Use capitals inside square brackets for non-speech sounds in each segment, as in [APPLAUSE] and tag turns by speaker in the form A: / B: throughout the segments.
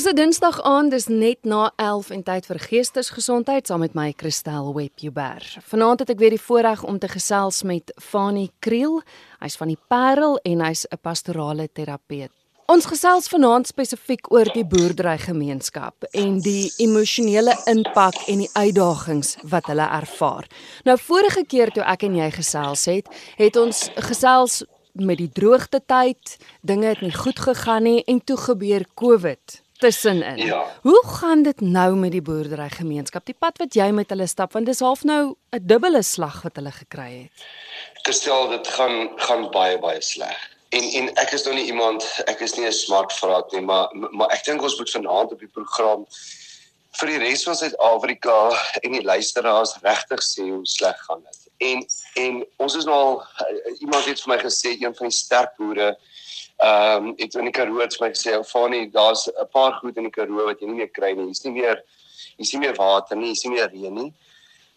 A: Dis 'n Dinsdag aand, dis net na 11 en tyd vir geestesgesondheid saam met my Christel Webber. Vanaand het ek weer die voorreg om te gesels met Fanie Kriel. Hy's van die Parel en hy's 'n pastorale terapeut. Ons gesels vanaand spesifiek oor die boerderygemeenskap en die emosionele impak en die uitdagings wat hulle ervaar. Nou vorige keer toe ek en jy gesels het, het ons gesels met die droogte tyd, dinge het nie goed gegaan nie en toe gebeur COVID tussenin. Ja. Hoe gaan dit nou met die boerderygemeenskap? Die pad wat jy met hulle stap, want dis half nou 'n dubbele slag wat hulle gekry het.
B: Gestel dit gaan gaan baie baie sleg. En en ek is nou nie iemand, ek is nie 'n smart vraat nie, maar maar ek dink ons moet vanaand op die program vir die res van Suid-Afrika en die luisteraars regtig sê hoe sleg gaan dit. En en ons is nou al iemand het vir my gesê een van die sterk boere Ehm um, het in die Karoo het my gesê, "Fanie, daar's 'n paar goed in die Karoo wat jy nie meer kry nie. Hier's nie meer hier's nie meer water nie, hier's nie meer reën nie."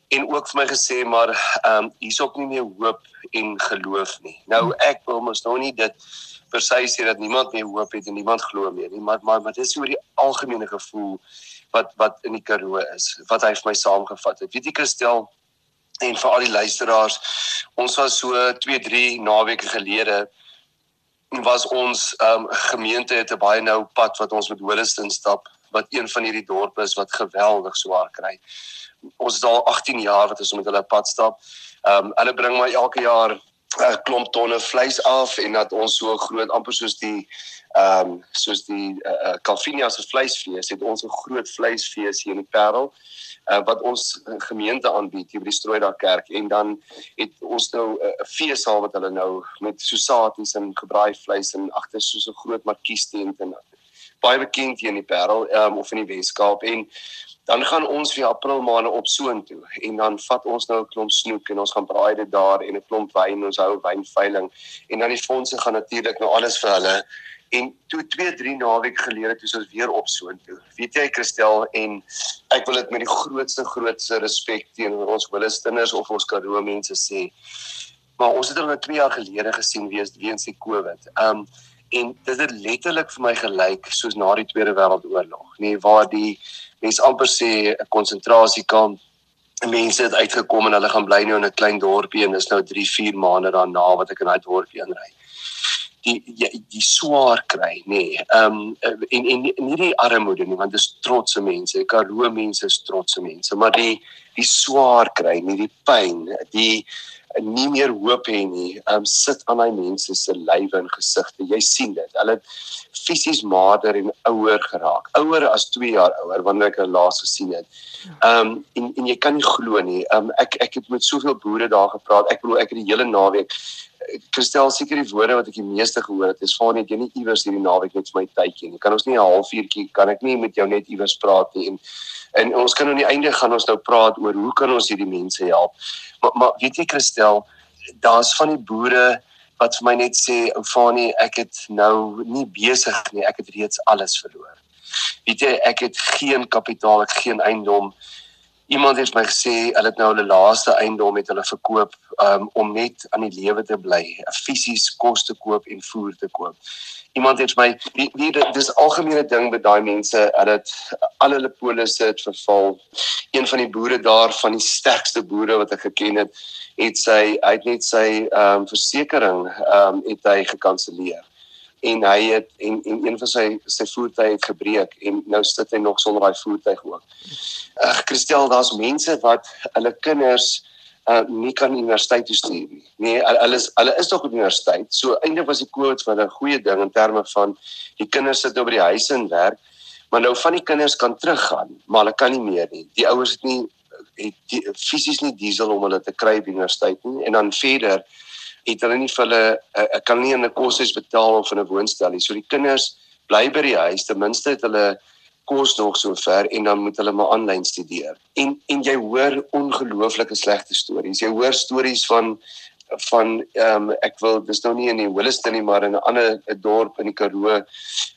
B: En ook vir my gesê, "Maar ehm um, hier's ook nie meer hoop en geloof nie." Nou ek wil mos nou nie dit per se sê dat niemand meer hoop het en niemand glo meer nie, maar maar maar dis oor die algemene gevoel wat wat in die Karoo is, wat hy vir my saamgevat het. Weet jy Christel en vir al die luisteraars, ons was so 2, 3 naweke gelede was ons um, gemeente het 'n baie nou pad wat ons met Holliston stap wat een van hierdie dorpe is wat geweldig swaar kry. Ons is al 18 jaar wat ons met hulle pad stap. Ehm um, hulle bring my elke jaar 'n uh, klomp tonne vleis af en dat ons so groot amper soos die ehm um, soos die uh, uh, Calvinia se vleisfees het ons 'n groot vleisfees hier in die Parel uh, wat ons gemeente aanbied hier by die Strooidak kerk en dan het ons nou 'n uh, feesaal wat hulle nou met sosaties en gebraai vleis en agter soos 'n groot markies tent en baie bekend hier in die Parel um, of in die Weskaap. En dan gaan ons vir April maande op soontoe en dan vat ons nou 'n klomp snoek en ons gaan braai dit daar en 'n klomp wyn ons hou wynveiling. En dan die fondse gaan natuurlik nou alles vir hulle En toe 2 3 naweek gelede toe ons weer op soontoe. Weet jy Christel en ek wil dit met die grootste grootste respek teenoor ons Willistenners of ons Karoo mense sê. Maar ons het hulle 2 jaar gelede gesien wees weens die COVID. Um en dit het letterlik vir my gelyk soos na die Tweede Wêreldoorlog, nê, nee, waar die mense amper sê 'n konsentrasiekamp mense het uitgekom en hulle gaan bly nou in 'n klein dorpie en dis nou 3 4 maande daarna wat ek in daai dorpie inry die die, die swaar kry nê. Nee. Ehm um, en en nie die armoede nie want dis trotse mense. Karoo mense is trotse mense, maar die die swaar kry, nie die pyn, die nie meer hoop hê nie. Ehm um, sit aan daai mense se lywe en gesigte. Jy sien dit. Hulle fisies mader en ouer geraak. Ouer as 2 jaar ouer wanneer ek hulle laas gesien het. Ehm um, en en jy kan nie glo nie. Ehm um, ek ek het met soveel boere daar gepraat. Ek bedoel ek het die hele naweek Kristel seker die woorde wat ek die meeste gehoor het is van net jy nie iewers hierdie naweek net vir my tydjie nie. Kan ons nie 'n halfuurtjie kan ek nie met jou net iewers praat nie en en ons kan aan die einde gaan ons nou praat oor hoe kan ons hierdie mense help. Maar maar weet jy Kristel, daar's van die boere wat vir my net sê ou Fanie, ek het nou nie besig nie, ek het reeds alles verloor. Weet jy, ek het geen kapitaal, ek geen eiendom iemand het my gesê hulle het nou hulle laaste eiendom met hulle verkoop um, om net aan die lewe te bly, fisies kos te koop en voer te koop. Iemand het my wie, wie dis algemene ding met daai mense, hulle het al hulle polisse het verval. Een van die boere daar van die sterkste boere wat ek geken het, het sy uit net sy ehm um, versekerings ehm um, het hy gekanselleer en hy het en en een van sy sy voertuie het gebreek en nou sit hy nog sonder daai voertuig ook. Ag uh, Christel, daar's mense wat hulle kinders uh nie kan universiteit toe stuur nie. Nee, hulle is hulle is nog op universiteit. So eintlik was die COVID vir 'n goeie ding in terme van die kinders sit nou by die huis en werk, maar nou van die kinders kan teruggaan, maar hulle kan nie meer nie. Die ouers het nie het fisies nie diesel om hulle te kry by universiteit nie en dan verder het hulle nie vir hulle uh, kan nie in 'n koshuis betaal of in 'n woonstel nie. So die kinders bly by die huis, ten minste het hulle kos nog so ver en dan moet hulle maar aanlyn studeer. En en jy hoor ongelooflike slegte stories. Jy hoor stories van van ehm um, ek wil dis nou nie in die Williston nie maar in 'n ander dorp in die Karoo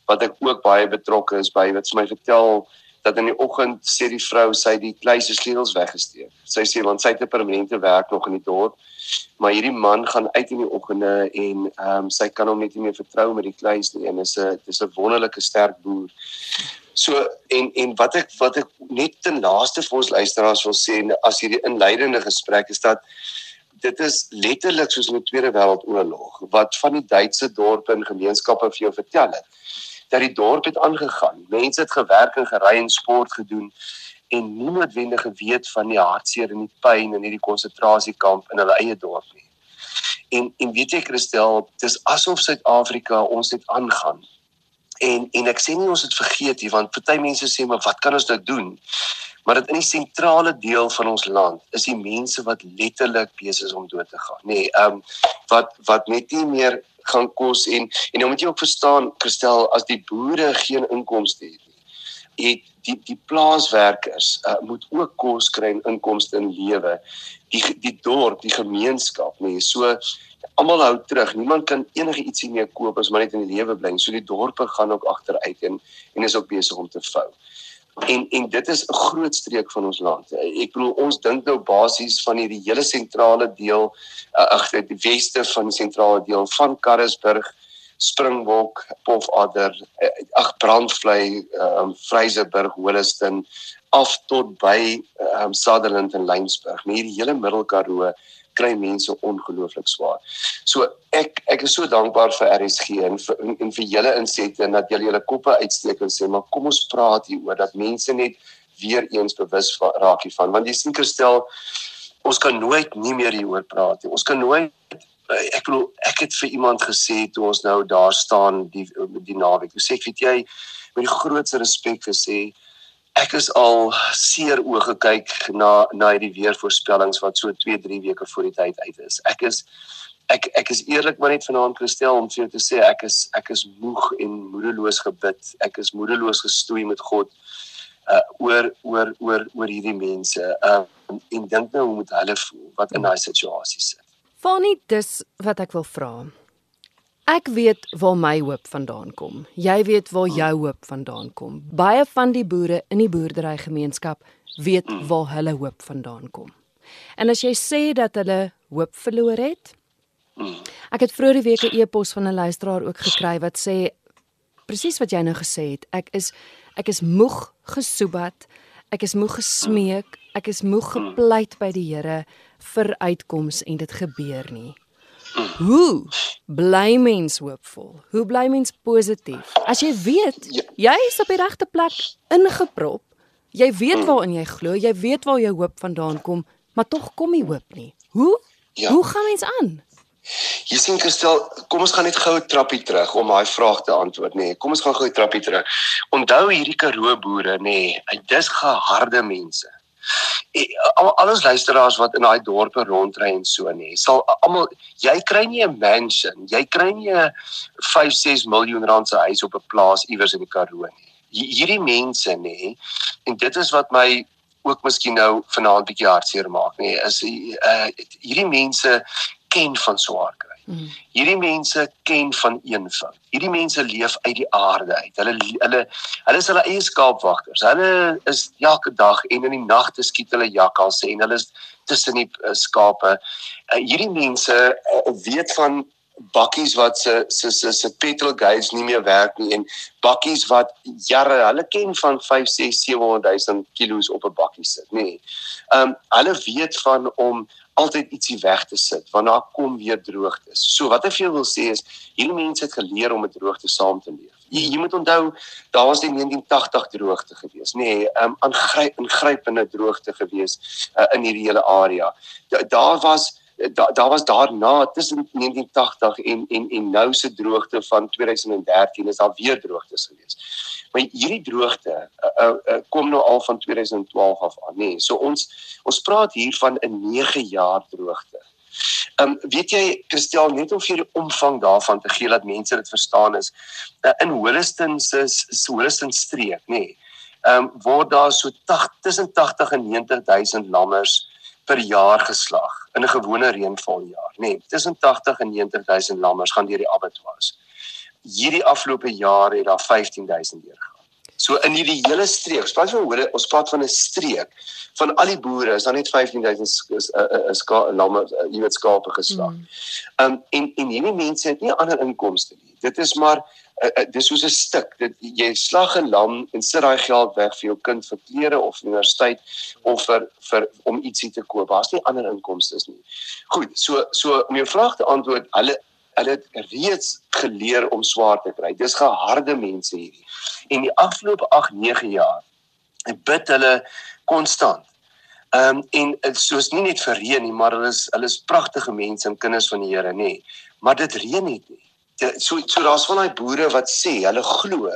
B: wat ek ook baie betrokke is by wat vir my vertel dat in die oggend sê die vrou sy die kleise sleutels weggesteek. Sy sê want sy het 'n permanente werk nog in die dorp maar hierdie man gaan uit in die oggende en ehm um, sy kan hom net nie meer vertrou met die kleins nie en is 'n dis 'n wonderlike sterk boer. So en en wat ek wat ek net ten laaste vir ons luisteraars wil sê as hierdie inleidende gesprek is dat dit is letterlik soos in die Tweede Wêreldoorlog wat van die Duitse dorpe en gemeenskappe vir jou vertel het dat die dorp het aangegaan. Mense het gewerk en gery en sport gedoen en nie noodwendig geweet van die hartseer en die pyn in hierdie konsentrasiekamp in hulle eie dorp nie. En en weet jy Christel, dis asof Suid-Afrika ons net aangaan. En en ek sê nie ons het vergeet nie want party mense sê maar wat kan ons nou doen? Maar dit in die sentrale deel van ons land is die mense wat letterlik besig is om dood te gaan, nê. Nee, ehm um, wat wat net nie meer gaan kos en en nou moet jy ook verstaan Christel as die boere geen inkomste het nie het die die plaaswerkers uh, moet ook kos kry en inkomste in lewe. Die die dorp die gemeenskap nê so almal hou terug. Niemand kan enige ietsie meer koop as maar net in die lewe bly. So die dorpe gaan ook agteruit en en is ook besig om te vou en en dit is 'n groot streek van ons land. Ek bedoel ons dink nou basies van hierdie hele sentrale deel uh, ag die weste van die sentrale deel van Karrisburg, Springbok, Pofadder, uh, ag Brandvlei, um, Vryseburg, Holliston af tot by um, Sutherland en Lensburg. Maar hierdie hele Middelkaroo kry mense ongelooflik swaar. So ek ek is so dankbaar vir RSG en vir en, en vir julle insette en dat julle julle koppe uitsteek en sê maar kom ons praat hieroor dat mense net weer eens bewus raak hiervan want jy sien Christel ons kan nooit nie meer hieroor praat nie. Ons kan nooit ek bedoel ek het vir iemand gesê toe ons nou daar staan die die naweek. Hoe sê ek weet jy met die grootste respek gesê ek is al seer oë gekyk na na hierdie weervoorspellings wat so 2, 3 weke voor die tyd uit is. Ek is ek ek is eerlik maar net vanaand gestel om vir jou te sê ek is ek is moeg en moedeloos gebid. Ek is moedeloos gestoei met God uh oor oor oor oor hierdie mense. Uh en dink nou hoe moet hulle voel wat in daai situasie sit.
A: Fanny, dis wat ek wil vra. Ek weet waar my hoop vandaan kom. Jy weet waar jou hoop vandaan kom. Baie van die boere in die boerderygemeenskap weet waar hulle hoop vandaan kom. En as jy sê dat hulle hoop verloor het, ek het vroeër die week 'n e-pos van 'n luisteraar ook gekry wat sê presies wat jy nou gesê het. Ek is ek is moeg gesoebat. Ek is moeg gesmeek. Ek is moeg gepleit by die Here vir uitkoms en dit gebeur nie. Hoe bly mens hoopvol? Hoe bly mens positief? As jy weet ja. jy is op die regte plek ingeprop, jy weet waarin jy glo, jy weet waar jou hoop vandaan kom, maar tog kom nie hoop nie. Hoe? Ja. Hoe gaan mens aan?
B: Jy sien Kristel, kom ons gaan net gou 'n trappie terug om daai vraag te antwoord nê. Nee, kom ons gaan gou 'n trappie terug. Onthou hierdie Karoo boere nê, nee, dis geharde mense al alles luisteraars wat in daai dorpe rondry en so nê sal almal jy kry nie 'n mansion jy kry nie 'n 5 6 miljoen rand se huis op 'n plaas iewers in die Karoo nie. Hierdie mense nê en dit is wat my ook miskien nou vanaand bietjie hartseer maak nê is uh, hierdie mense ken van swaar kry Mm. Hierdie mense ken van eenvoud. Hierdie mense leef uit die aarde uit. Hulle hulle hulle is hulle eie skaapwagters. Hulle is elke dag en in die nagte skiet hulle jakkalse en hulle is tussen die uh, skape. Uh, hierdie mense uh, weet van bakkies wat se se se se petrol gauge nie meer werk nie en bakkies wat jare hulle ken van 5 6 700 000 kilos op 'n bakkie sit nê. Nee. Ehm um, hulle weet van om altyd ietsie weg te sit want daar kom weer droogtes. So wat ek vir jou wil sê is hierdie mense het geleer om met droogte saam te leef. Jy, jy moet onthou daar was die 1980 droogte gewees, nê, nee, um, aangryp ingrypende droogte gewees uh, in hierdie hele area. Da, daar was daar daar was daarna tussen 1980 en en en nou se droogte van 2013 is daar weer droogtes gewees. Maar hierdie droogte uh, uh, uh, kom nou al van 2012 af aan, nê. Nee. So ons ons praat hier van 'n 9 jaar droogte. Ehm um, weet jy Christel net om vir die omvang daarvan te gee dat mense dit verstaan is uh, in Holliston se Holliston streek, nê. Nee, ehm um, word daar so 80 tussen 80 en 90 000 lammers per jaar geslag in 'n gewone reënvaljaar, nê. Nee, tussen 80 en 90 000 lammers gaan deur die abattoirs. Hierdie afgelope jaar het daar 15 000 deurgegaan. So in hierdie hele streek, ons praat van hoe ons praat van 'n streek van al die boere is daar net 15000 is 'n is, is, is lamme jy weet skape geslag. Mm. Um en en hierdie mense het nie ander inkomste nie. Dit is maar uh, uh, dis soos 'n stuk. Dit jy slag 'n lam en sit daai geld weg vir jou kind vir klere of universiteit of vir vir om ietsie te koop. Daar's nie ander inkomste nie. Goed, so so om jou vraag te antwoord, hulle hulle het reeds geleer om swaar te kry. Dis geharde mense hierdie. En die afgelope 8, 9 jaar bid hulle konstant. Ehm um, en soos nie net vir reën nie, maar hulle is hulle is pragtige mense en kinders van die Here, nê. Maar dit reën nie nie. So so daar's van daai boere wat sê hulle glo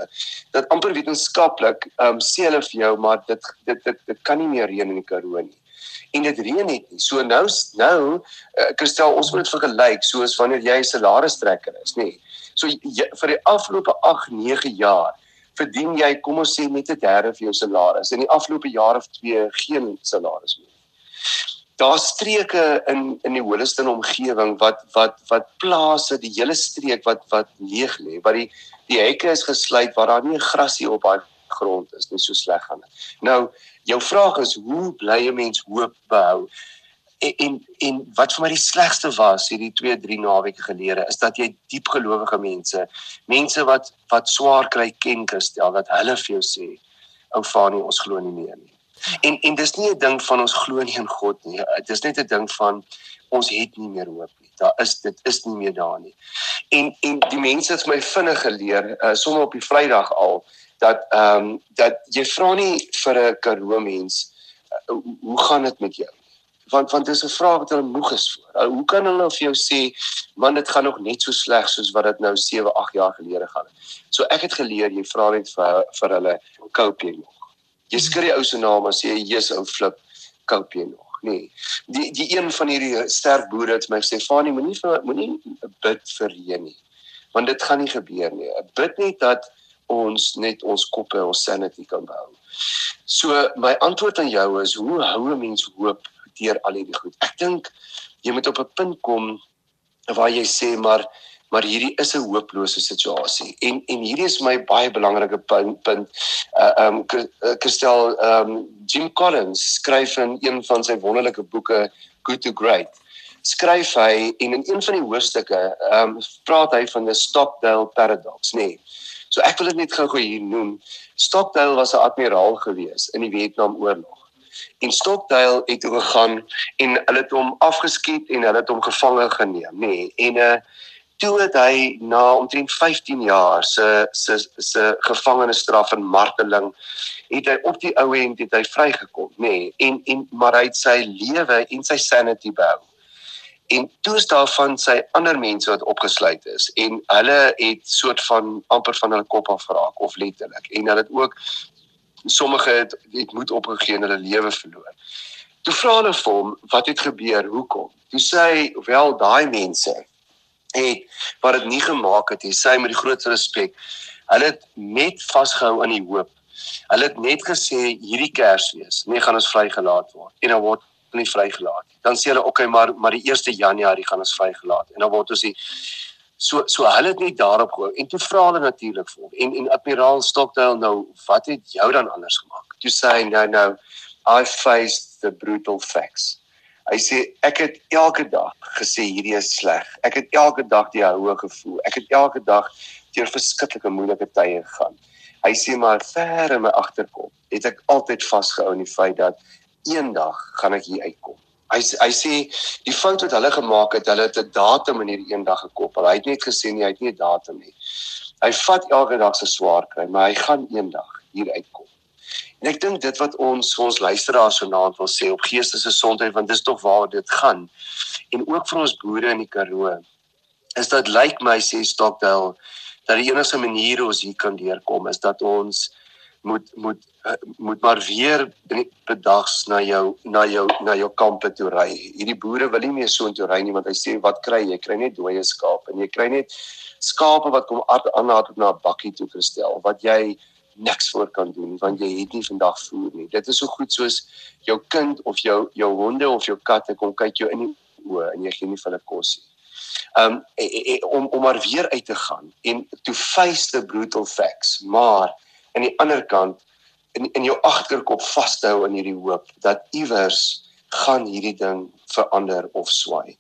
B: dat amper wetenskaplik ehm um, sê hulle vir jou maar dit dit dit, dit kan nie meer reën in die Karoo nie. En dit reën net nie. So nou nou uh, Christel ons moet dit vergelyk soos wanneer jy 'n salaris-trekker is, nê. So jy, vir die afgelope 8, 9 jaar verdien jy kom ons sê net 'n derde van jou salaris in die afgelope jaar of twee geen salaris meer. Daar streke in in die Holliston omgewing wat wat wat plase die hele streek wat wat leeg lê wat die die hekke is gesluit waar daar nie 'n grasie op daai grond is nie so sleg gaan dit. Nou jou vraag is hoe bly 'n mens hoop behou? en en en wat vir my die slegste was hierdie 2 3 naweke gelede is dat jy diep gelowige mense mense wat wat swaar kry ken kristel dat hulle vir jou sê ou Fanie ons glo nie meer nie. En en dis nie 'n ding van ons glo nie in God nie. Dit is net 'n ding van ons het nie meer hoop nie. Daar is dit is nie meer daar nie. En en die mense het my vinnig geleer uh, sommer op die Vrydag al dat ehm um, dat jy vra nie vir 'n karoo mens uh, hoe gaan dit met jou want want dis 'n vraag wat hulle moeg is voor. Hoe kan hulle vir jou sê man dit gaan nog net so sleg soos wat dit nou 7, 8 jaar gelede gaan het. So ek het geleer jy vra net vir vir hulle koop jy nog. Jy skree ou se naam as jy Jesus ou flip koop jy nog. Nee. Die die een van hierdie sterk boere het my sê Fanie moenie moenie bid vir reën nie. Want dit gaan nie gebeur nie. Bid net dat ons net ons koppe ons sanity kan behou. So my antwoord aan jou is hoe hou 'n mens hoop deur al hierdie goed. Ek dink jy moet op 'n punt kom waar jy sê maar maar hierdie is 'n hopelose situasie. En en hierdie is my baie belangrike punt punt. Uh um Christel um Jim Collins skryf in een van sy wonderlike boeke Good to Great. Skryf hy en in een van die hoofstukke um praat hy van die Stockdale paradox, nê. Nee. So ek wil dit net gou-gou hier noem. Stockdale was 'n admiraal gewees in die Vietnamoorlog en Stockdale het toe gegaan en hulle het hom afgeskiet en hulle het hom gevange geneem nê nee. en uh toe het hy na omtrent 15 jaar se se se gevangenisstraf en marteling het hy op die ou end het hy vrygekom nê nee. en en maar hy het sy lewe en sy sanity behou en toe is daar van sy ander mense wat opgesluit is en hulle het soort van amper van hulle kop af geraak of letterlik en hulle het ook sommige het het moet opgegee en hulle lewe verloor. Toe vra hulle vir hom wat het gebeur, hoekom? Toe sê hy wel daai mense het wat dit nie gemaak het nie, sê met die grootste respek. Hulle het net vasgehou aan die hoop. Hulle het net gesê hierdie Kersfees, nee gaan ons vrygelaat word en dan word nie vrygelaat nie. Dan sê hulle okay, maar maar die 1 Januarie gaan ons vrygelaat en dan word ons die So so hulle het net daarop gehou en toe vra hulle natuurlik vir hom. En en Admiraal Stockdale nou, wat het jou dan anders gemaak? Toe sê hy nou nou I faced the brutal facts. Hy sê ek het elke dag gesê hierdie is sleg. Ek het elke dag die hoë gevoel. Ek het elke dag deur verskriklike moeilike tye gegaan. Hy sê maar ver in my agterkop het ek altyd vasgehou aan die feit dat eendag gaan ek hier uitkom. Hy hy sê die fout wat hulle gemaak het, hulle het 'n datum in hierdie eendag gekoppel. Hy het net gesê nie, hy het nie 'n datum nie. Hy vat elke dag se swaar kry, maar hy gaan eendag hier uitkom. En ek dink dit wat ons ons luisteraars vanaand wil sê op geestesgesondheid want dis tog waar dit gaan. En ook vir ons boere in die Karoo is dat lyk like my sê Stockdale dat die enigste manier hoe ons hier kan deurkom is dat ons moet moet uh, moet maar weer bedags na jou na jou na jou kampe toe ry. Hierdie boere wil nie meer so intoe ry nie want hy sê wat kry jy? Kry net dooie skape en jy kry net skape wat kom aanhaat op na 'n bakkie toe gestel wat jy niks voor kan doen want jy het nie vandag voer nie. Dit is so goed soos jou kind of jou jou honde of jou katte kom kyk jou in die oë en jy gee nie vir hulle kos nie. Um om om maar weer uit te gaan en to face the brutal facts, maar aan die ander kant in in jou agterkop vashou aan hierdie hoop dat iewers gaan hierdie ding verander of swaai.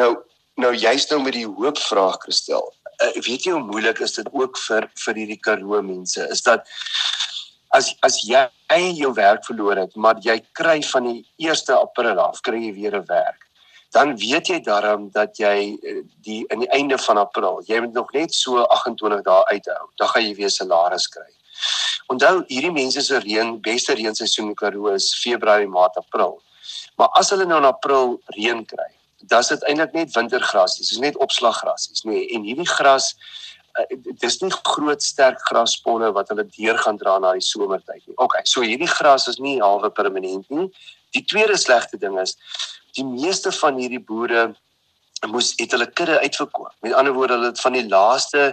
B: Nou nou jy's nou met die hoop vraag gestel. Uh, weet jy hoe moeilik is dit ook vir vir hierdie Karoo mense? Is dat as as jy jou werk verloor het, maar jy kry van die 1 April af kry jy weer 'n werk dan weet jy daarom dat jy eh, die in die einde van April, jy moet nog net so 28 dae uithou, dan gaan jy weer salaris kry. Onthou, hierdie mense se reën, beste reenseisoen in Karoo is Februarie, Maart, April. Maar as hulle nou in April reën kry, dan is dit eintlik net wintergras, dit is net opslaggrasies, nê. Nee, en hierdie gras uh, dis nie groot sterk grasponne wat hulle deur gaan dra na die somertyd nie. OK, so hierdie gras is nie halwe permanent nie. Die tweede slegte ding is die meeste van hierdie boere moes het hulle kudde uitverkoop. Met ander woorde, hulle het van die laaste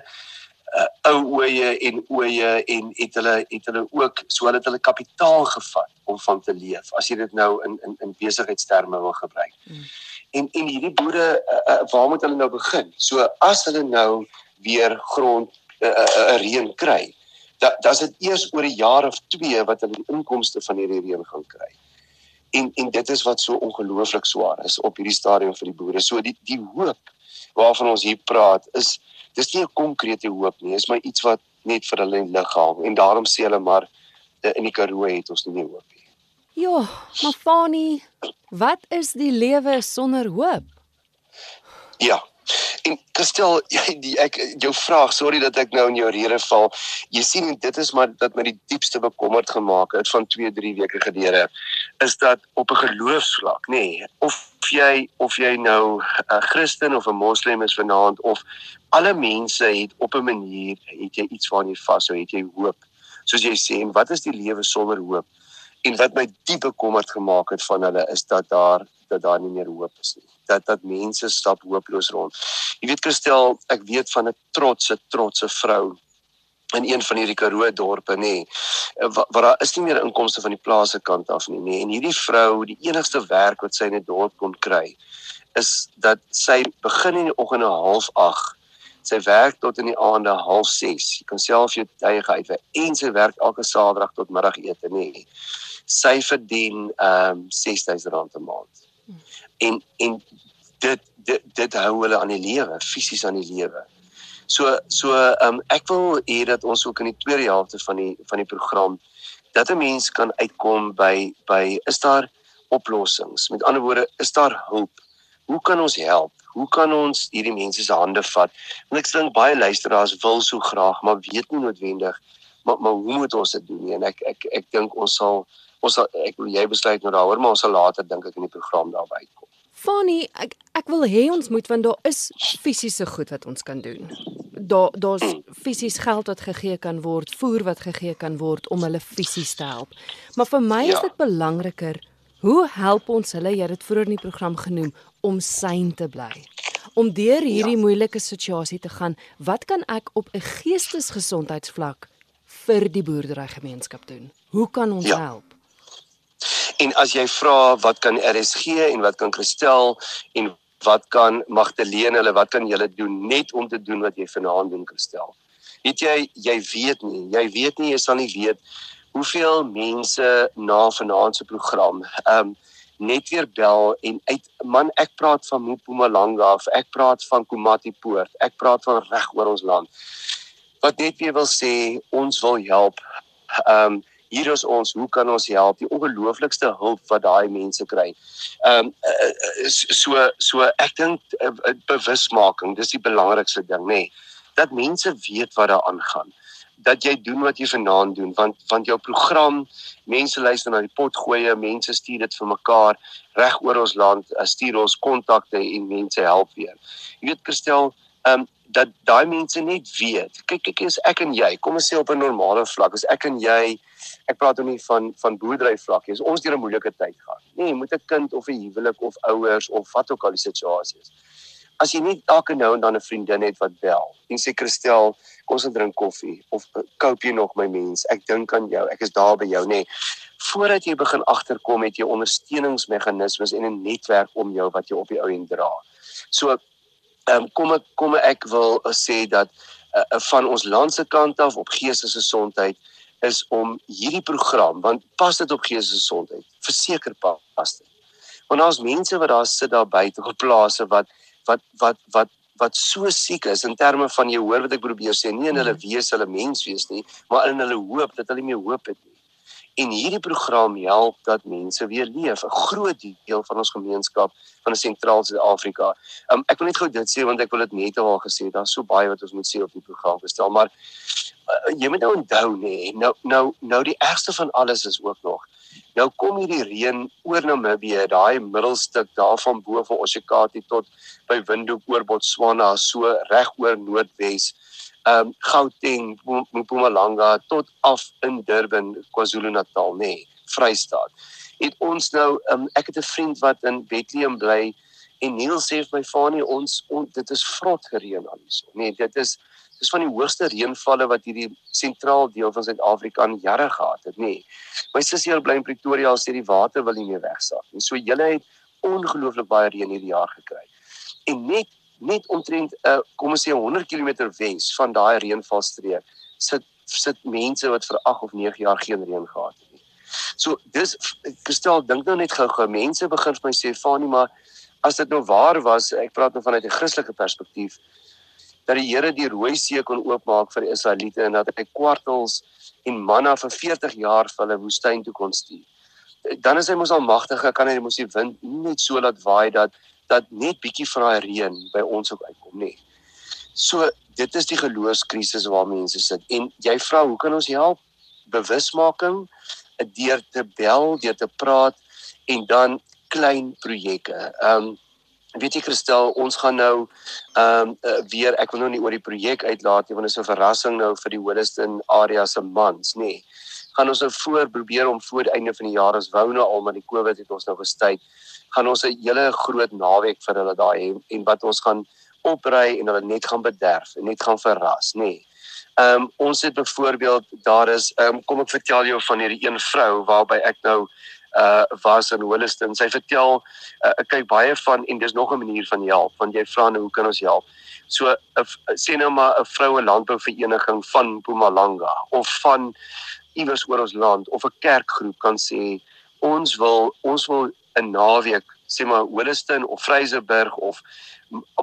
B: uh, ou oeye en oeye en het hulle het hulle ook so hulle het hulle kapitaal gevat om van te leef. As jy dit nou in in in besigheidsterme wil gebruik. Mm. En en hierdie boere uh, uh, waar moet hulle nou begin? So as hulle nou weer grond 'n uh, uh, reën kry, dan dan is dit eers oor 'n jaar of 2 wat hulle die inkomste van hierdie reën gaan kry en en dit is wat so ongelooflik swaar is op hierdie stadium vir die boere. So die die hoop waarvan ons hier praat is dis nie 'n konkrete hoop nie, is maar iets wat net vir hulle lig hang en daarom sê hulle maar in die Karoo het ons nie hoop nie.
A: Ja, maar Fani, wat is die lewe sonder hoop?
B: Ja, En Kristel, [LAUGHS] jy die ek jou vraag, sorry dat ek nou in jou rede val. Jy sien dit is maar dat my die diepste bekommerd gemaak het van 2, 3 weke gelede is dat op 'n geloofsvlak, nê, nee, of jy of jy nou 'n Christen of 'n Moslem is vanaand of alle mense het op 'n manier het jy iets waaraan jy vashou, het jy hoop. Soos jy sê, en wat is die lewe sonder hoop? En wat my diep bekommerd gemaak het van hulle is dat daar dat daar nie meer hoop is nie dat dat mense stap hooploos rond. Jy weet Christel, ek weet van 'n trotse trotse vrou in een van hierdie Karoo dorpe nê waar daar is nie meer inkomste van die plase kant af nie nê en hierdie vrou die enigste werk wat sy in 'n dorp kon kry is dat sy begin in die oggend om 08:30 sy werk tot in die aande 06:30 jy kan self jou tye uitwerk en sy werk elke saterdag tot middagete nê. Sy verdien ehm um, R6000 'n maand. En en dit dit dit hou hulle aan die lewe, fisies aan die lewe. So so um, ek wil hê dat ons ook in die tweede helfte van die van die program dat 'n mens kan uitkom by by is daar oplossings. Met ander woorde, is daar hulp? Hoe kan ons help? Hoe kan ons hierdie mense se hande vat? Want ek dink baie luisteraars wil so graag, maar weet nie noodwendig maar maar hoe moet ons dit doen nie? En ek ek ek dink ons sal ons sal ek jy besluit nou daaroor, maar ons sal later dink ek in die program daarby uitkom.
A: Fanny, ek ek wil hê ons moet want daar is fisiese goed wat ons kan doen. Daar daar's fisies geld wat gegee kan word, voer wat gegee kan word om hulle fisies te help. Maar vir my ja. is dit belangriker hoe help ons hulle, jy het dit vroeër in die program genoem, om syn te bly. Om deur hierdie ja. moeilike situasie te gaan, wat kan ek op 'n geestesgesondheidsvlak vir die boerderygemeenskap doen? Hoe kan ons ja. help?
B: En as jy vra wat kan RSG en wat kan Christel en wat kan Magdalene hulle wat kan julle doen net om te doen wat jy vanaand doen Christel. Weet jy jy weet nie, jy weet nie jy sal nie weet hoeveel mense na vanaand se program ehm um, net weer bel en uit man ek praat van Mpumalanga of ek praat van Komati Poort, ek praat van reg oor ons land. Wat net weer wil sê ons wil help. Ehm um, hier is ons, hoe kan ons help? Die ongelooflikste hulp wat daai mense kry. Ehm um, so so ek dink uh, bewusmaking, dis die belangrikste ding, nê. Nee, dat mense weet wat daar aangaan dat jy doen wat jy vanaand doen want want jou program mense luister na die pot gooi mense stuur dit vir mekaar reg oor ons land stuur ons kontakte en mense help weer jy weet Christel ehm um, dat daai mense net weet kyk kyk is ek en jy kom ons sê op 'n normale vlak is ek en jy ek praat nou nie van van boerdery vlak nie. Ons deur 'n moeilike tyd gaan. Nee, moet 'n kind of 'n huwelik of ouers of wat ook al die situasie is. As jy net elke nou en dan 'n vriendin het wat bel en sê Christel, kom ons drink koffie of koop jy nog my mens? Ek dink aan jou. Ek is daar by jou, nê. Nee, voordat jy begin agterkom het jy ondersteuningsmeganismes en 'n netwerk om jou wat jy op die ou end dra. So ehm um, kom ek kom ek wil sê dat uh, van ons land se kant af op geestesgesondheid is om hierdie program want pas dit op geestesgesondheid verseker pas dit want daar's mense wat daar sit daar buite op plase wat wat wat wat wat so siek is in terme van jy hoor wat ek probeer sê nie in hulle mhm. wees hulle mens wees nie maar in hulle hoop dat hulle nie meer hoop het nie en hierdie program help dat mense weer leef 'n groot deel van ons gemeenskap van sentraal Suid-Afrika. Um, ek wil net gou dit sê want ek wil dit net al gesê daar's so baie wat ons moet sê op die program gestel maar uh, jy moet nou onthou nê nou nou nou die ergste van alles is ook nog Nou kom hierdie reën oor Namibië, daai middelstuk daarvan bo van Oshikati tot by Windhoek oor Botswana, so reg oor Noordwes. Ehm um, Gauteng, Mpumalanga tot af in Durban, KwaZulu-Natal, nê, nee, Vrystaat. Het ons nou um, ek het 'n vriend wat in Bethlehem bly en Neil sê vir my Fanie ons on, dit is vrot gereën al hierso. Nee, dit is dis van die hoogste reënvalle wat hierdie sentraal deel van Suid-Afrika in jare gehad het, nê. Nee. My sussie bly in Pretoria, sê die water wil nie meer wegsak nie. So julle het ongelooflik baie reën hierdie jaar gekry. En net net omtrent 'n uh, kom ons sê 100 km wes van daai reënvalstreek sit sit mense wat vir 8 of 9 jaar geen reën gehad het nie. So dis Kristel dink nou net gou-gou mense begin vir my sê Fanie maar as dit nou waar was ek praat nou vanuit 'n Christelike perspektief dat die Here die Rooi See kon oopmaak vir die Israeliete en dat hy kwartels en manna vir 40 jaar vir hulle woestyn toe kon stuur. Dan is hy mos almagtig, kan hy mos die wind net so laat waai dat dat net bietjie van daai reën by ons ook uitkom, nê. So dit is die geloofskrisis waar mense sit en jy vra hoe kan ons help? Bewusmaking, deur te bel, deur te praat en dan klein projekte. Ehm um, weet jy Christel, ons gaan nou ehm um, uh, weer ek wil nou nie oor die projek uitlaat nie want dit is 'n verrassing nou vir die Holliston area se mans, nê. Nee. Gaan ons nou voor probeer om voor die einde van die jaar as wou nou al maar die Covid het ons nou gestyd, gaan ons 'n hele groot naweek vir hulle daai hê en wat ons gaan opry en hulle net gaan bederf en net gaan verras, nê. Nee. Ehm um, ons het byvoorbeeld daar is ehm um, kom ek vertel jou van hierdie een vrou waarby ek nou uh was in Holliston. Sy vertel uh, ek kyk baie van en dis nog 'n manier van help want jy vra nou hoe kan ons help? So uh, sê nou maar 'n vroue landbouvereniging van Mpumalanga of van iewers oor ons land of 'n kerkgroep kan sê ons wil ons wil 'n naweek sê maar Holliston of Vryseburg of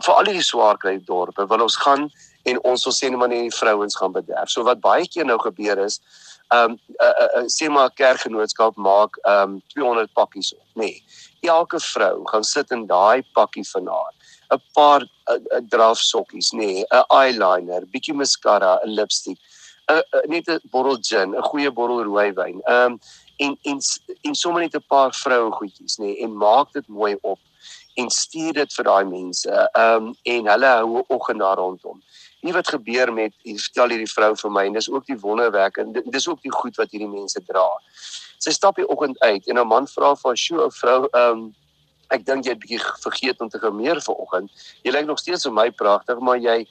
B: vir al die swaar kry dorpe wil ons gaan en ons wil sê net maar net die vrouens gaan bederf. So wat baie keer nou gebeur is ehm um, uh, uh, uh, sê maar kerkgenootskap maak ehm um, 200 pakkies op, nê. Nee. Elke vrou gaan sit in daai pakkie van haar. 'n paar 'n uh, uh, draf sokkies, nê, nee, 'n eyeliner, bietjie mascara, 'n lipstick, 'n uh, uh, net 'n bottel gin, 'n goeie bottel rooiwyn. Ehm um, en en en sommer net 'n paar vroue goedjies, nê, nee, en maak dit mooi op en stuur dit vir daai mense. Ehm um, en hulle hou 'n oggend daar rondom nie wat gebeur met hier vertel hierdie vrou vir my en dis ook die wonderwerk en dis ook die goed wat hierdie mense dra. Sy stap die oggend uit en 'n man vra vir haar, "Sjoe, 'n vrou, ehm um, ek dink jy het bietjie vergeet om te gemeer vanoggend. Jy lyk nog steeds vir my pragtig, maar jy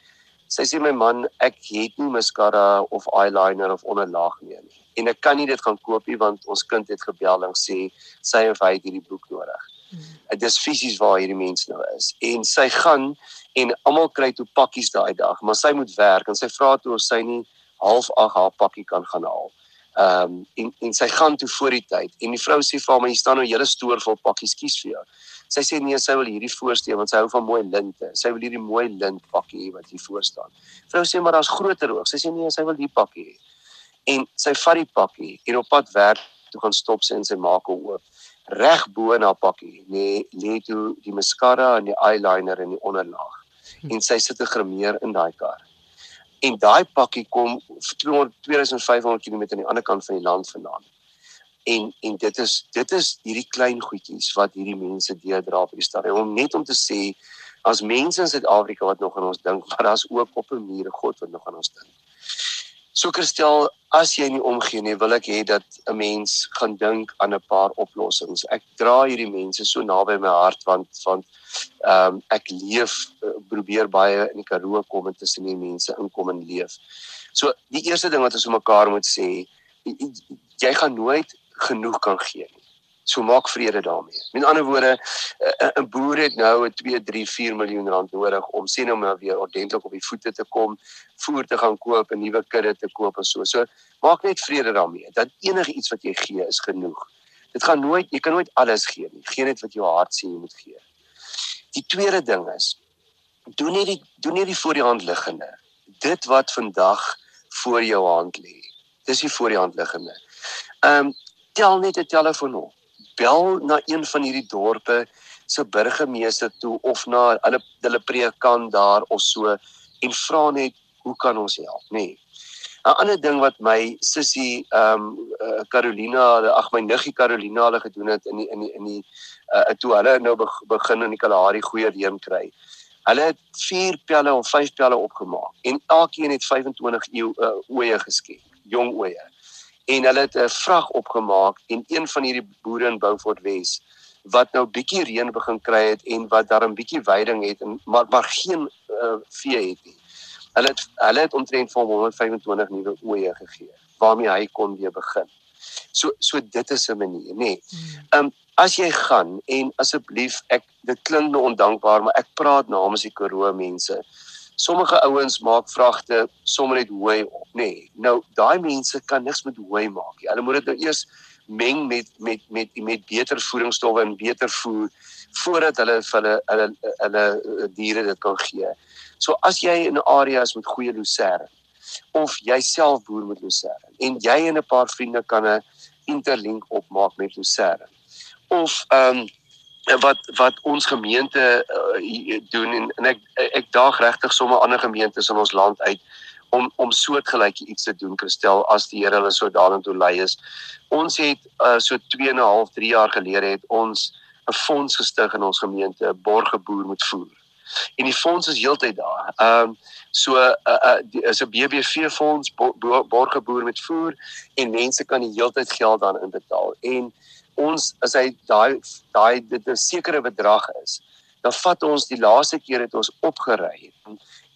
B: sy sê my man, ek het nie mascara of eyeliner of onderlaag meer nie. En ek kan nie dit gaan koop nie want ons kind het gebel en sê sy of hy het hierdie boek nodig." Hmm. Dit is fisies waar hierdie mens nou is en sy gaan en almal kry toe pakkies daai dag, maar sy moet werk en sy vra toe of sy nie half 8 haar pakkie kan gaan haal. Ehm um, en en sy gaan toe voor die tyd en die vrou sê vir haar, "Maar hier staan nou 'n hele stoor vol pakkies, kies vir jou." Sy sê nee, sy wil hierdie voorstel want sy hou van mooi linte. Sy wil hierdie mooi lint pakkie hê wat hier voor staan. Vrou sê maar daar's groter ook. Sy sê nee, sy wil die pakkie hê. En sy vat die pakkie en op pad werk toe gaan stop sy en sy maak hom oop reg bo in haar pakkie lê lê toe die mascara en die eyeliner en die onderlaag en sy sit 'n grimeer in daai kar. En daai pakkie kom 200 2500 km aan die ander kant van die land vandaan. En en dit is dit is hierdie klein goedjies wat hierdie mense deurdra op die stadium om net om te sê as mense in Suid-Afrika wat nog aan ons dink, [LAUGHS] maar daar's ook op 'n manier God wat nog aan ons dink. So Christel, as jy nie omgee nie, wil ek hê dat 'n mens gaan dink aan 'n paar oplossings. Ek dra hierdie mense so naby my hart want want ehm um, ek leef eh, probeer baie in die Karoo kom en tussen die mense inkom en leef. So die eerste ding wat ons vir mekaar moet sê, jy gaan nooit genoeg kan gee nie. So maak vrede daarmee. Met ander woorde, 'n boer het nou 'n 2, 3, 4 miljoen rand nodig om sien om nou weer ordentlik op die voete te kom, voer te gaan koop, 'n nuwe kudde te koop en so. So maak net vrede daarmee. Dat enige iets wat jy gee is genoeg. Dit gaan nooit, jy kan nooit alles gee nie. Geen net wat jou hart sê jy moet gee. Die tweede ding is doen nie die doen nie die voor die hand liggende. Dit wat vandag voor jou hand lê. Dis die voor die hand liggende. Ehm um, tel net 'n telefoon op. Bel na een van hierdie dorpe se burgemeester toe of na hulle hulle predikant daar of so en vra net hoe kan ons help, nê? Nee. 'n Ander ding wat my sussie ehm um, Carolina, ag my niggie Carolina hulle gedoen het in die in die in die uh, toe hulle nou begin in die Kalahari goeie reën kry. Hulle het 4 pelle of 5 pelle opgemaak en elkeen het 25 eeu uh, oeye geskep, jong oeye. En hulle het 'n vrag opgemaak en een van hierdie boere in Beaufort Wes wat nou bietjie reën begin kry het en wat daar 'n bietjie veiding het en maar maar geen uh, vee het nie. Hulle het hulle het omtrent vir 125 nuwe oeye gegee waarmee hy kon weer begin. So so dit is 'n manier, nê. Nee. Um as jy gaan en asseblief ek dit klink nou ondankbaar maar ek praat namens die Karoo mense. Sommige ouens maak vragte sommer net hooi op, nê. Nee, nou daai mense kan niks met hooi maak nie. Hulle moet dit nou eers meng met met met met beter voedingsstowwe en beter voer voordat hulle vir hulle hulle hulle eh, diere dit kan gee. So as jy in 'n area is met goeie lucerne of jy self boer met lucerne en jy en 'n paar vriende kan 'n interlink opmaak met lucerne of ehm um, wat wat ons gemeente uh, doen en, en ek ek daag regtig sommer ander gemeentes in ons land uit om om soortgelyke iets te doen Christel as die Here hulle so daarin toe lei is. Ons het uh, so 2 en 'n half 3 jaar gelede het ons 'n fonds gestig in ons gemeente Borgeboer met voer. En die fonds is heeltyd daar. Ehm um, so uh, uh, is 'n BBV fonds Borgeboer met voer en mense kan die heeltyd geld dan inbetaal en ons as hy daai daai dit 'n sekere bedrag is, dan vat ons die laaste keer het ons opgery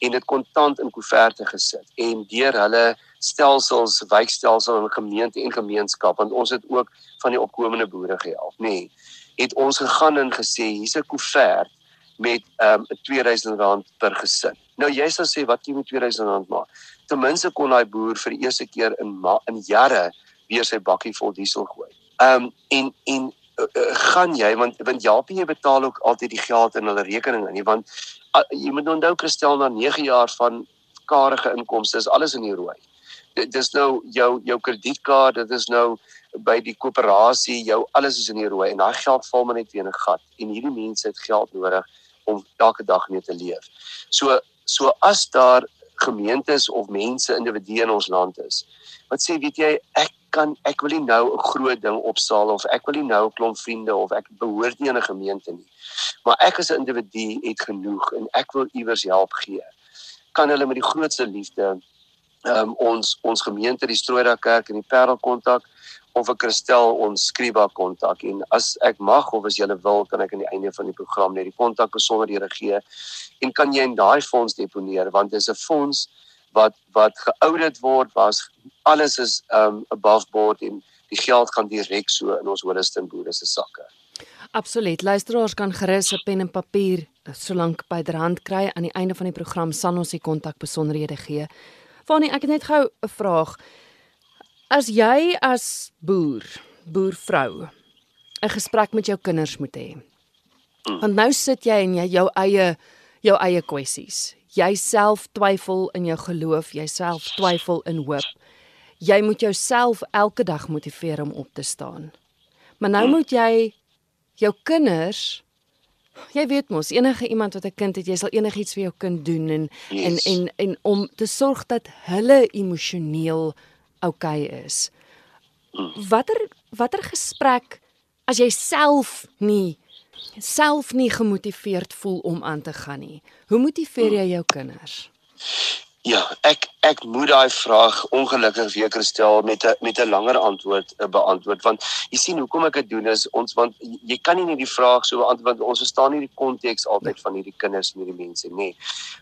B: en dit kontant in koeverte gesit en deur hulle stelsels, wijkstelsel en gemeente en gemeenskap want ons het ook van die opkomende boere gehelp, nê. Nee, het ons gegaan en gesê hier's 'n koevert met ehm um, R2000 per gesin. Nou jy sal sê wat jy met R2000 maak. Ten minste kon daai boer vir die eerste keer in in jare weer sy bakkie vol diesel gooi. Ehm um, en en uh, gaan jy want want Japie jy betaal ook altyd die geld in hulle rekening in want uh, jy moet onthou Christel na 9 jaar van karige inkomste is alles in die rooi. Dit is nou jou jou kredietkaart, dit is nou by die koöperasie, jou alles is in die rooi en daai geld val maar net weer in 'n gat en hierdie mense het geld nodig om elke dag mee te leef. So so as daar gemeentes of mense individue in ons land is wat sê weet jy ek kan ek wil nie nou 'n groot ding opsaal of ek wil nie nou 'n klomp vriende of ek behoort nie aan 'n gemeente nie. Maar ek as 'n individu het genoeg en ek wil iewers help gee. Kan hulle met die grootste liefde um, ons ons gemeente die Strooida Kerk en die Parel kontak of 'n Kristel ons Skriba kontak en as ek mag of as jy wil kan ek aan die einde van die program net die kontak besonderhede gee en kan jy in daai fonds deponeer want dit is 'n fonds wat wat geaudit word was alles is um above board en die geld gaan direk so in ons Holliston boere se sakke.
A: Absoluut. Luisteraars kan gerus 'n pen en papier solank byderhand kry aan die einde van die program sal ons die kontak besonderhede gee. Fanie, ek het net gou 'n vraag. As jy as boer, boervrou 'n gesprek met jou kinders moet hê. Hmm. Want nou sit jy en jy jou eie jou eie kwessies jouself twyfel in jou geloof, jouself twyfel in hoop. Jy moet jouself elke dag motiveer om op te staan. Maar nou moet jy jou kinders jy weet mos enige iemand wat 'n kind het, jy sal enigiets vir jou kind doen en yes. en en en om te sorg dat hulle emosioneel oukei okay is. Watter watter gesprek as jy self nie self nie gemotiveerd voel om aan te gaan nie. Hoe motiveer jy jou kinders?
B: Ja, ek ek moet daai vraag ongelukkig weer stel met 'n met 'n langer antwoord uh, beantwoord want jy sien hoekom ek dit doen is ons want jy kan nie net die vraag so beantwoord want ons verstaan nie die konteks altyd van hierdie kinders en hierdie mense nie.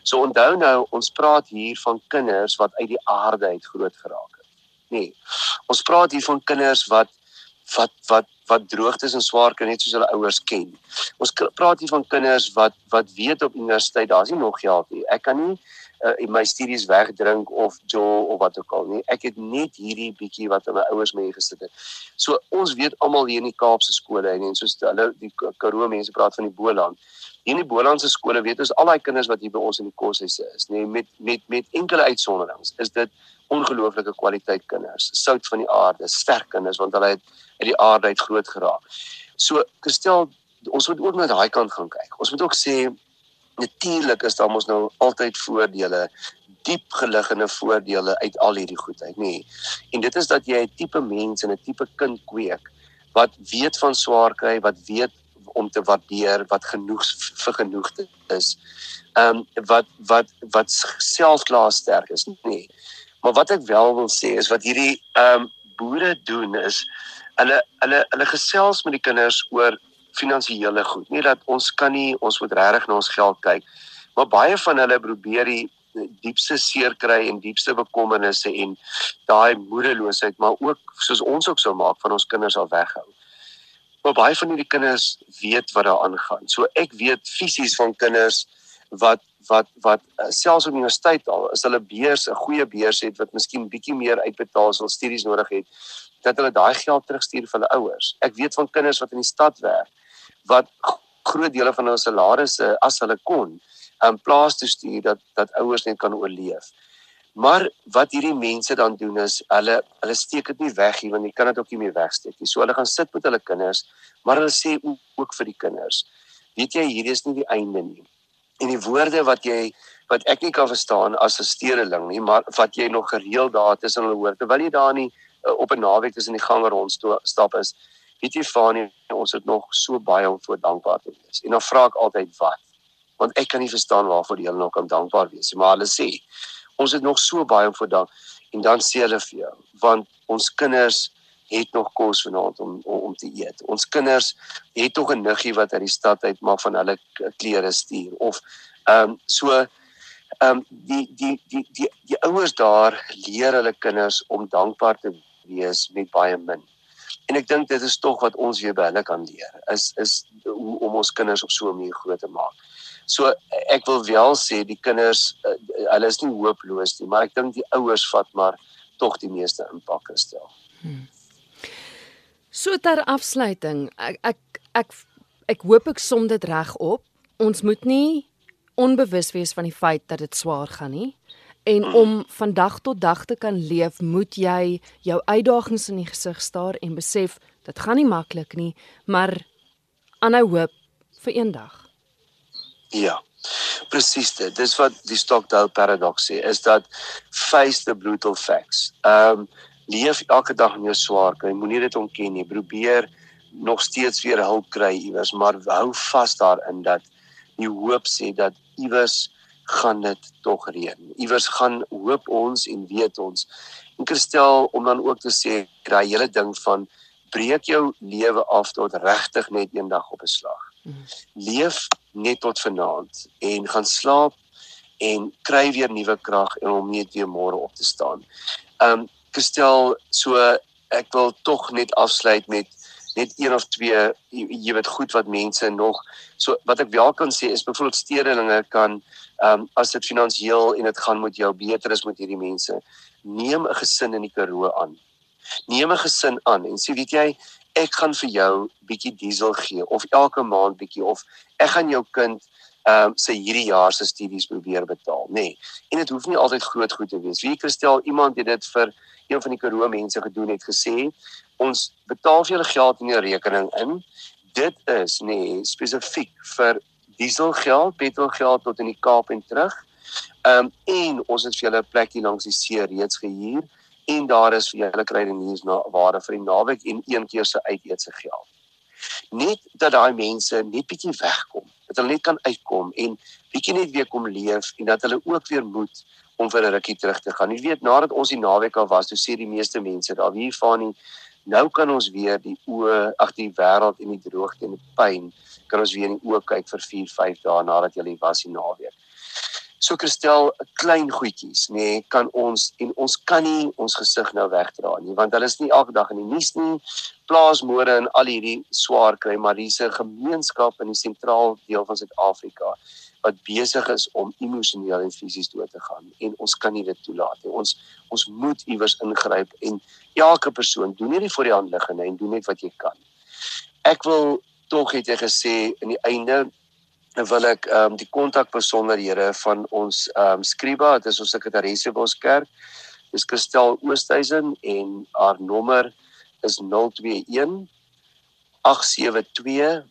B: So onthou nou ons praat hier van kinders wat uit die aarde uit groot geraak het. Nee. Ons praat hier van kinders wat wat wat wat droogtes en swaar kry net soos hulle ouers ken. Ons praat hier van kinders wat wat weet op universiteit daar's nie nog geld nie. Ek kan nie uh, my studies wegdrink of jo of wat ook al nie. Ek het net hierdie bietjie wat my ouers mee gesit het. So ons weet almal hier in die Kaapse skole en soos hulle die Karoo mense praat van die Boland. Hier in die Bolandse skole weet ons al daai kinders wat hier by ons in die koshuise is, nê, met met met enkele uitsonderings, is dit ongelooflike kwaliteit kinders, sout van die aarde, sterk kinders want hulle het uit die aarde uit groot geraak. So, gestel ons moet ook na daai kant gaan kyk. Ons moet ook sê natuurlik is daar mos nou altyd voordele diep geliggende voordele uit al hierdie goedheid nê nee. en dit is dat jy 'n tipe mens en 'n tipe kind kweek wat weet van swaar kry wat weet om te waardeer wat genoeg vir genoegte is ehm um, wat wat wat selfklaar sterk is nê nee. maar wat ek wel wil sê is wat hierdie ehm um, boere doen is hulle hulle hulle gesels met die kinders oor finansiële goed. Nie dat ons kan nie, ons moet regtig na ons geld kyk. Maar baie van hulle probeer die diepste seer kry en diepste bekommernisse en daai moedeloosheid, maar ook soos ons ook sou maak van ons kinders al weghou. Maar baie van hierdie kinders weet wat daar aangaan. So ek weet fisies van kinders wat wat wat uh, selfs op universiteit al is hulle beurs 'n goeie beurs het wat miskien bietjie meer uitbetaal hulle studies nodig het dat hulle daai geld terugstuur vir hulle ouers. Ek weet van kinders wat in die stad werk wat groot dele van hulle salarisse as hulle kon in plaas toe stuur dat dat ouers net kan oorleef. Maar wat hierdie mense dan doen is hulle hulle steek dit nie weg nie want jy kan dit ook nie meer wegsteek nie. So hulle gaan sit met hulle kinders, maar hulle sê ook vir die kinders: "Weet jy, hierdie is nie die einde nie." En die woorde wat jy wat ek nie kan verstaan as 'n stedeling nie, maar wat jy nog gereeld daar tussen hulle hoor terwyl jy daar nie uh, op 'n naweek tussen die gange rond stap is, weet jy Fanie, ons het nog so baie om voor dankbaar te wees. En dan vra ek altyd wat? Want ek kan nie verstaan waarvoor jy nog kan dankbaar wees nie, maar hulle sê ons het nog so baie om voor dank en dan sê hulle vir jou, want ons kinders het nog kos vanaand om, om om te eet. Ons kinders het tog 'n niggie wat uit die stad uit maar van hulle klere stuur of ehm um, so ehm um, die die die die die ouers daar leer hulle kinders om dankbaar te wees met baie min. En ek dink dit is tog wat ons weer by hulle kan leer. Is is hoe om ons kinders op so 'n manier groot te maak. So ek wil wel sê die kinders uh, hulle is nie hooploos nie, maar ek dink die ouers vat maar tog die meeste impak gestel. Hmm.
A: So ter afsluiting, ek ek ek ek hoop ek som dit reg op. Ons moet nie onbewus wees van die feit dat dit swaar gaan nie. En om van dag tot dag te kan leef, moet jy jou uitdagings in die gesig staar en besef dit gaan nie maklik nie, maar aanhou hoop vir eendag.
B: Ja. Presies dit. Dis wat die Stockdale paradox sê, is dat face the brutal facts. Ehm um, leef elke dag in jou swaar kry. Moenie dit ontken nie. Probeer nog steeds weer hulp kry iewers, maar hou vas daarin dat jy hoop sê dat iewers gaan dit tog reën. Iewers gaan hoop ons en weet ons. En Christel om dan ook te sê daai hele ding van breek jou lewe af tot regtig net eendag op 'n slag. Mhm. Leef net tot vanaand en gaan slaap en kry weer nuwe krag om net weer môre op te staan. Um Christel, so ek wil tog net afsluit met net een of twee jy, jy weet goed wat mense nog so wat ek wel kan sê is byvoorbeeld stedelinge kan ehm um, as dit finansiëel en dit gaan met jou beter is met hierdie mense neem 'n gesin in die Karoo aan neem 'n gesin aan en sê weet jy ek gaan vir jou bietjie diesel gee of elke maand bietjie of ek gaan jou kind ehm um, sy hierdie jaar se studies probeer betaal nê nee. en dit hoef nie altyd groot goed te wees wie kristel iemand het dit vir een van die Karoo mense gedoen het gesê ons betaal vir julle geld in die rekening in. Dit is nê nee, spesifiek vir dieselgeld, petrolgeld tot in die Kaap en terug. Ehm um, en ons het vir julle 'n plekkie langs die see reeds gehuur en daar is vir julle krydeniers na ware vir die naweek en een keer se uiteetse geld. Net dat daai mense net bietjie wegkom, dat hulle net kan uitkom en bietjie net weer kom leef en dat hulle ook weer moet om vir 'n rukkie terug te gaan. Jy weet nadat ons die naweek al was, toe sê die meeste mense daar wie van nie Nou kan ons weer die oë ag die wêreld en die droogte en die pyn kan ons weer in die oë kyk vir 4, 5 dae nadat jy was die naweek. So Christel, klein goedjies, nê, nee, kan ons en ons kan nie ons gesig nou wegdra nie, want hulle is nie elke dag in die nuus nie. Plaasmoorde en al hierdie swaar kry, maar hier's 'n gemeenskap in die sentraal deel van Suid-Afrika wat besig is om emosioneel en fisies dood te gaan en ons kan nie dit toelaat nie. Ons ons moet iewers ingryp en elke persoon doen nie vir die hand liggende en doen net wat jy kan. Ek wil tog het jy gesê in die einde wil ek ehm um, die kontakbesonderhede van ons ehm um, Skriba, dit is ons sekretaresse by ons kerk. Dis Kristel Oosthuizen en haar nommer is 021 872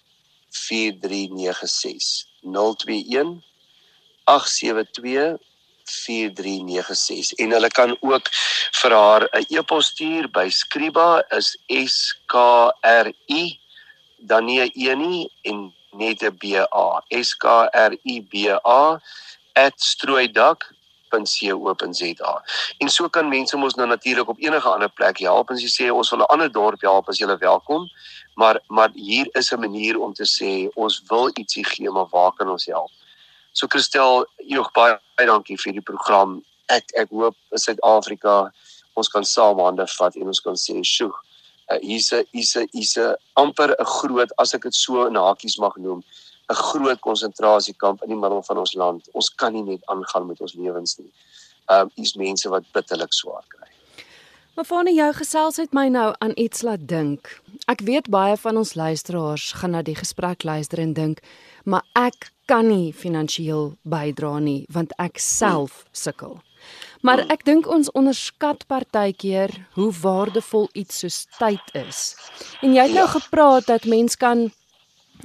B: 4396 021 872 4396 en hulle kan ook vir haar 'n e-pos stuur by skriba is s k r i dan nie 'n e nie en net 'n b a s k r i b a @strooidak.co.za. En so kan mense mos nou natuurlik op enige ander plek help as jy sê ons wil 'n ander dorp help as jy welkom. Maar maar hier is 'n manier om te sê ons wil ietsie gee maar waar kan ons help? So Christel, joh baie baie dankie vir die program. Ek ek hoop in Suid-Afrika ons kan saam hande vat en ons kan sê, "Sjoe, hier's 'n hier's 'n hier's 'n amper 'n groot as ek dit so in hakies mag noem 'n groot konsentrasiekamp in die middel van ons land. Ons kan nie net aangaan met ons lewens nie. Ehm um, hier's mense wat bitterlik swaar kry.
A: Maar vanne jou gesels het my nou aan iets laat dink. Ek weet baie van ons luisteraars gaan na die gesprek luister en dink, maar ek kan nie finansiëel bydra nie want ek self sukkel. Maar ek dink ons onderskat partykeer hoe waardevol iets soos tyd is. En jy het nou ja. gepraat dat mens kan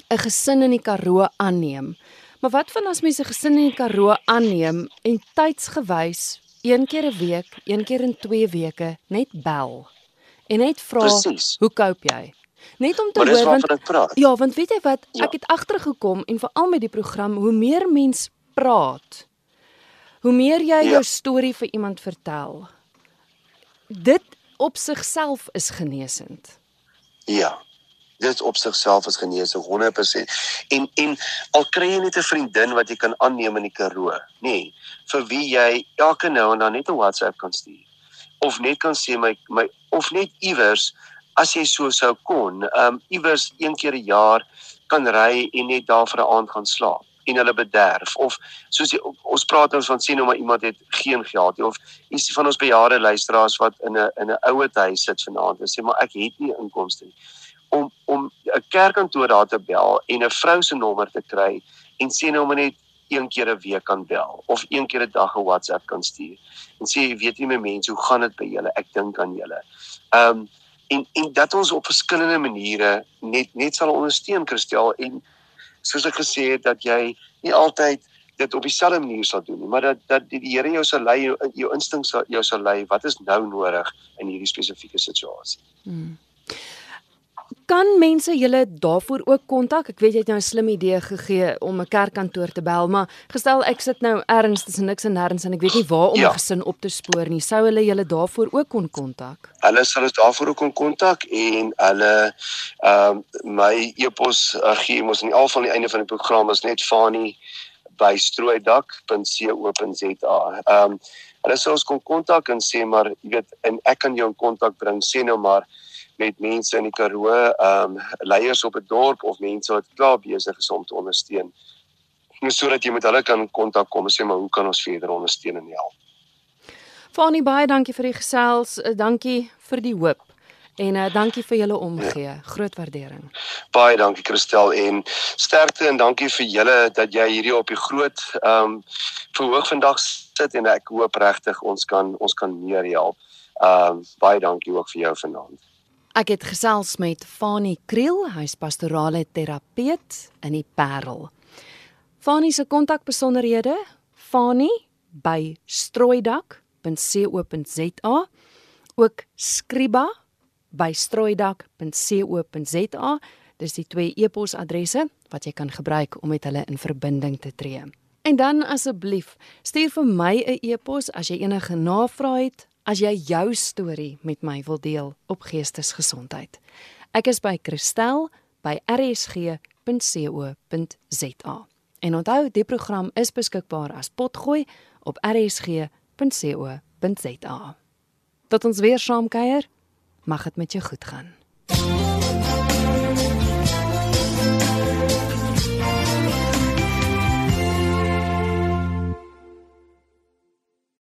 A: 'n gesin in die Karoo aanneem. Maar wat van as mense 'n gesin in die Karoo aanneem en tydsgewys een keer 'n week, een keer in 2 weke net bel en net vra hoe koop jy? Net om te hoor want Ja, want weet jy wat, ja. ek het agtergekom en veral met die program, hoe meer mens praat, Hoe meer jy ja. jou storie vir iemand vertel, dit op sigself is genesend.
B: Ja. Dit op sigself is genesend 100%. En en al kry jy net 'n vriendin wat jy kan aanneem in die Karoo, nê, nee, vir wie jy elke nou en dan net 'n WhatsApp kan stuur of net kan sê my my of net iewers as jy so sou kon, ehm um, iewers een keer 'n jaar kan ry en net daar vir 'n aand gaan slaap en hulle bederf. Of soos die, ons praat ons van sien hoe maar iemand het geen geld nie of is van ons bejaarde luisteraars wat in 'n in 'n ouer huis sit vanaand en sê maar ek het nie inkomste nie. Om om 'n kerkkantoor daar te bel en 'n vrou se nommer te kry en sê nou maar net een keer 'n week kan bel of een keer 'n dag 'n WhatsApp kan stuur en sê weet jy my mense hoe gaan dit by julle? Ek dink aan julle. Ehm um, en en dat ons op verskillende maniere net net sal ondersteun Christel en soos ek gesê het dat jy nie altyd dit op dieselfde manier sal doen nie, maar dat dat die, die Here jou sal lei, jou, jou instinkte sal jou sal lei wat is nou nodig in hierdie spesifieke situasie. Hmm
A: kan mense julle daarvoor ook kontak? Ek weet jy het nou 'n slim idee gegee om 'n kerkkantoor te bel, maar gestel ek sit nou ergens tussen niks en nêrens en ek weet nie waar om 'n ja. gesin op te spoor nie. Sou hulle julle daarvoor ook kon kontak?
B: Hulle sal ons daarvoor ook kon kontak en hulle ehm uh, my e-pos uh, gee mos aan die al van die einde van die program is net fani by strooidak.co.za. Ehm um, hulle sal ons kon kontak en sê maar jy weet en ek kan jou in kontak bring sê nou maar met mense in die Karoo, ehm um, leiers op 'n dorp of mense wat klaar besig is om te ondersteun. Net sodat jy met hulle kan kontak kom en sê maar hoe kan ons verder ondersteun en help.
A: Fanie baie dankie vir die gesels, uh, dankie vir die hoop. En uh, dankie vir julle omgee. Ja. Groot waardering.
B: Baie dankie Christel en sterkte en dankie vir julle dat jy hierdie op die groot ehm um, verhoog vandag sit en ek hoop regtig ons kan ons kan meer help. Ehm um, baie dankie ook vir jou vanaand.
A: Ek het gesels met Fani Kriel, hy's pastorale terapeut in die Parel. Fani se kontakbesonderhede: fani@strooidak.co.za, ook skriba@strooidak.co.za. Dis die twee e-posadresse wat jy kan gebruik om met hulle in verbinding te tree. En dan asseblief, stuur vir my 'n e-pos as jy enige navrae het as jy jou storie met my wil deel op geestesgesondheid. Ek is by Christel by rsg.co.za. En onthou, die program is beskikbaar as potgooi op rsg.co.za. Tot ons weer saam kuier, mag dit met jou goed gaan.